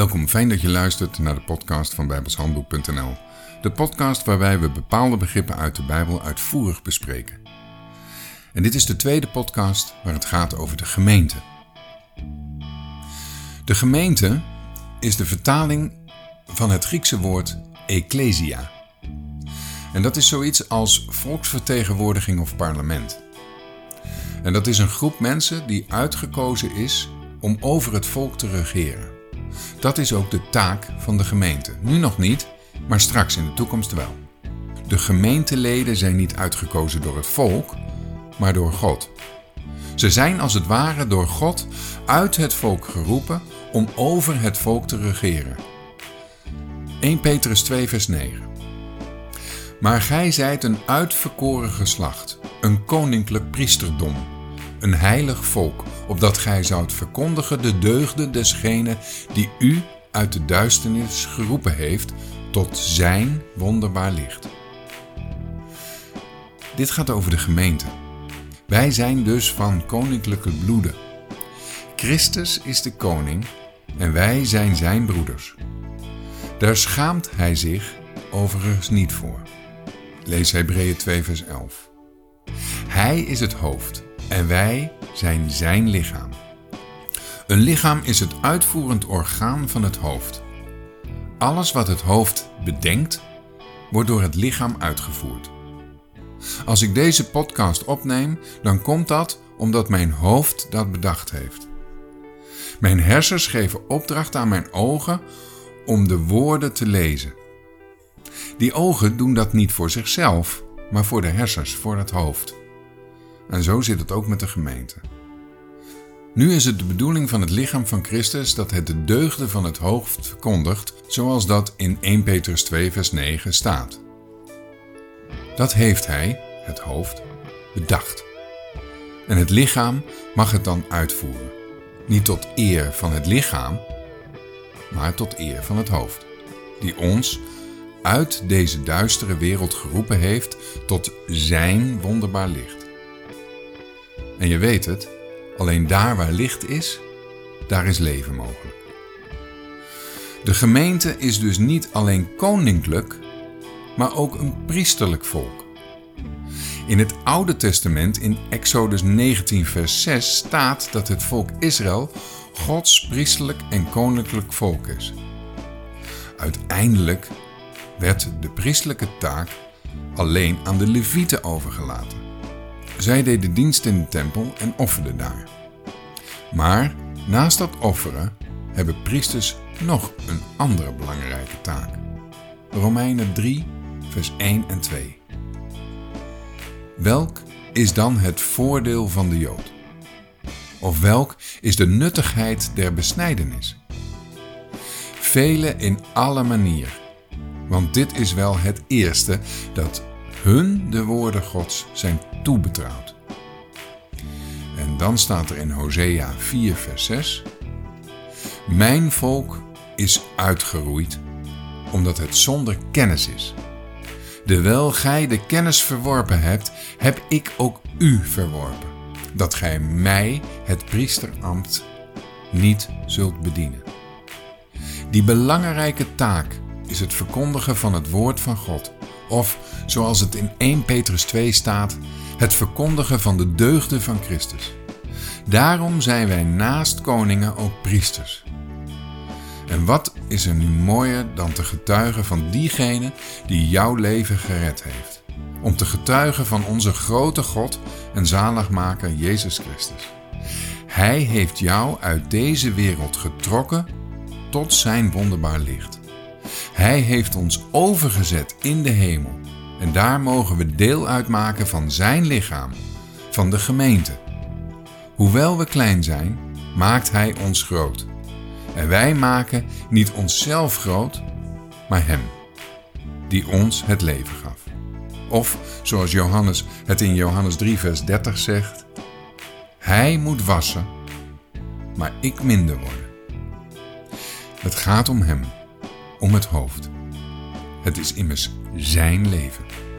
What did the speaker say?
Welkom, fijn dat je luistert naar de podcast van bijbelshandboek.nl. De podcast waarbij we bepaalde begrippen uit de Bijbel uitvoerig bespreken. En dit is de tweede podcast waar het gaat over de gemeente. De gemeente is de vertaling van het Griekse woord ecclesia. En dat is zoiets als volksvertegenwoordiging of parlement. En dat is een groep mensen die uitgekozen is om over het volk te regeren. Dat is ook de taak van de gemeente. Nu nog niet, maar straks in de toekomst wel. De gemeenteleden zijn niet uitgekozen door het volk, maar door God. Ze zijn als het ware door God uit het volk geroepen om over het volk te regeren. 1 Petrus 2, vers 9. Maar gij zijt een uitverkoren geslacht, een koninklijk priesterdom, een heilig volk, opdat gij zoudt verkondigen de deugden desgene die u uit de duisternis geroepen heeft tot zijn wonderbaar licht. Dit gaat over de gemeente. Wij zijn dus van koninklijke bloeden. Christus is de koning en wij zijn zijn broeders. Daar schaamt hij zich overigens niet voor. Lees Hebreeën 2 vers 11. Hij is het hoofd en wij zijn zijn lichaam. Een lichaam is het uitvoerend orgaan van het hoofd. Alles wat het hoofd bedenkt, wordt door het lichaam uitgevoerd. Als ik deze podcast opneem, dan komt dat omdat mijn hoofd dat bedacht heeft. Mijn hersens geven opdracht aan mijn ogen om de woorden te lezen. Die ogen doen dat niet voor zichzelf, maar voor de hersens, voor het hoofd. En zo zit het ook met de gemeente. Nu is het de bedoeling van het lichaam van Christus dat het de deugden van het hoofd verkondigt, zoals dat in 1 Petrus 2, vers 9 staat. Dat heeft hij, het hoofd, bedacht. En het lichaam mag het dan uitvoeren. Niet tot eer van het lichaam, maar tot eer van het hoofd, die ons uit deze duistere wereld geroepen heeft tot zijn wonderbaar licht. En je weet het, alleen daar waar licht is, daar is leven mogelijk. De gemeente is dus niet alleen koninklijk, maar ook een priesterlijk volk. In het Oude Testament, in Exodus 19, vers 6, staat dat het volk Israël Gods priesterlijk en koninklijk volk is. Uiteindelijk werd de priestelijke taak alleen aan de Levieten overgelaten. Zij deden dienst in de tempel en offerden daar. Maar naast dat offeren hebben priesters nog een andere belangrijke taak. Romeinen 3, vers 1 en 2. Welk is dan het voordeel van de Jood? Of welk is de nuttigheid der besnijdenis? Vele in alle manier, want dit is wel het eerste dat hun de woorden Gods zijn toebetrouwd. En dan staat er in Hosea 4, vers 6: Mijn volk is uitgeroeid, omdat het zonder kennis is. Dewijl gij de kennis verworpen hebt, heb ik ook u verworpen, dat gij mij, het priesterambt, niet zult bedienen. Die belangrijke taak is het verkondigen van het woord van God, of zoals het in 1 Petrus 2 staat, het verkondigen van de deugden van Christus. Daarom zijn wij naast koningen ook priesters. En wat is er nu mooier dan te getuigen van diegene die jouw leven gered heeft? Om te getuigen van onze grote God en zaligmaker Jezus Christus. Hij heeft jou uit deze wereld getrokken tot zijn wonderbaar licht. Hij heeft ons overgezet in de hemel en daar mogen we deel uitmaken van zijn lichaam, van de gemeente. Hoewel we klein zijn, maakt hij ons groot. En wij maken niet onszelf groot, maar Hem, die ons het leven gaf. Of zoals Johannes het in Johannes 3, vers 30 zegt: Hij moet wassen, maar ik minder worden. Het gaat om Hem, om het hoofd. Het is immers Zijn leven.